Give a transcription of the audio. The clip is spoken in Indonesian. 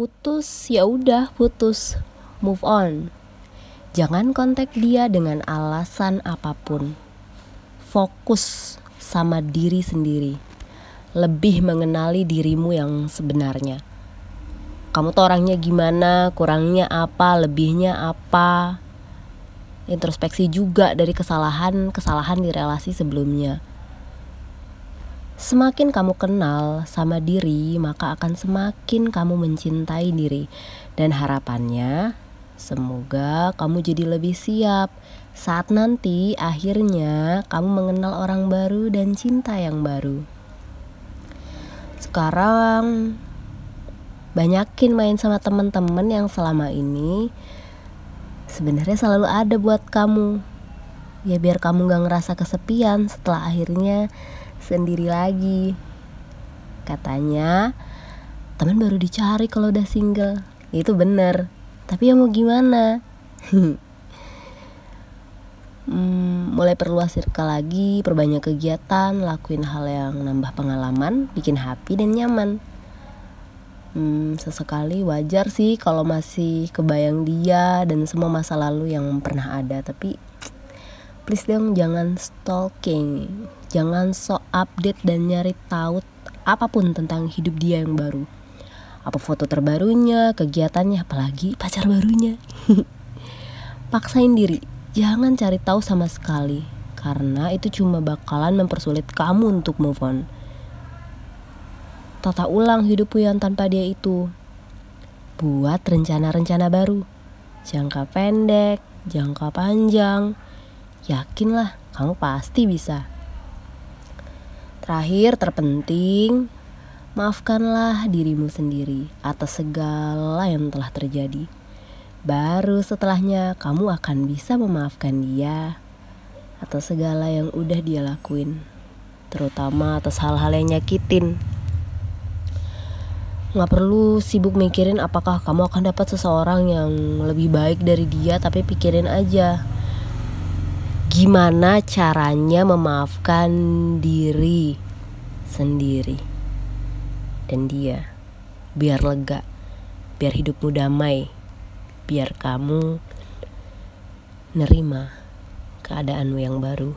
putus ya udah putus. Move on. Jangan kontak dia dengan alasan apa pun. Fokus sama diri sendiri. Lebih mengenali dirimu yang sebenarnya. Kamu tuh orangnya gimana, kurangnya apa, lebihnya apa. Introspeksi juga dari kesalahan-kesalahan di relasi sebelumnya. Semakin kamu kenal sama diri, maka akan semakin kamu mencintai diri. Dan harapannya, semoga kamu jadi lebih siap saat nanti akhirnya kamu mengenal orang baru dan cinta yang baru. Sekarang banyakin main sama teman-teman yang selama ini sebenarnya selalu ada buat kamu ya biar kamu gak ngerasa kesepian setelah akhirnya sendiri lagi. Katanya teman baru dicari kalau udah single. Itu bener. Tapi ya mau gimana? Hmm, mulai perluas circle lagi perbanyak kegiatan lakuin hal yang nambah pengalaman bikin happy dan nyaman. Hmm, sesekali wajar sih kalau masih kebayang dia dan semua masa lalu yang pernah ada. Tapi please dong jangan stalking. Jangan so update dan nyari tahu apa pun tentang hidup dia yang baru. Apa foto terbarunya kegiatannya apalagi pacar barunya. Paksain diri. Jangan cari tahu sama sekali karena itu cuma bakalan mempersulit kamu untuk move on. Tata ulang hidupmu yang tanpa dia itu. Buat rencana-rencana baru, jangka pendek, jangka panjang. Yakinlah, kamu pasti bisa. Terakhir, terpenting, maafkanlah dirimu sendiri atas segala yang telah terjadi. Baru setelahnya, kamu akan bisa memaafkan dia atas segala yang udah dia lakuin, terutama atas hal-hal yang nyakitin nggak perlu sibuk mikirin apakah kamu akan dapat seseorang yang lebih baik dari dia tapi pikirin aja gimana caranya memaafkan diri sendiri dan dia? Biar lega biar hidupmu damai biar kamu nerima keadaanmu yang baru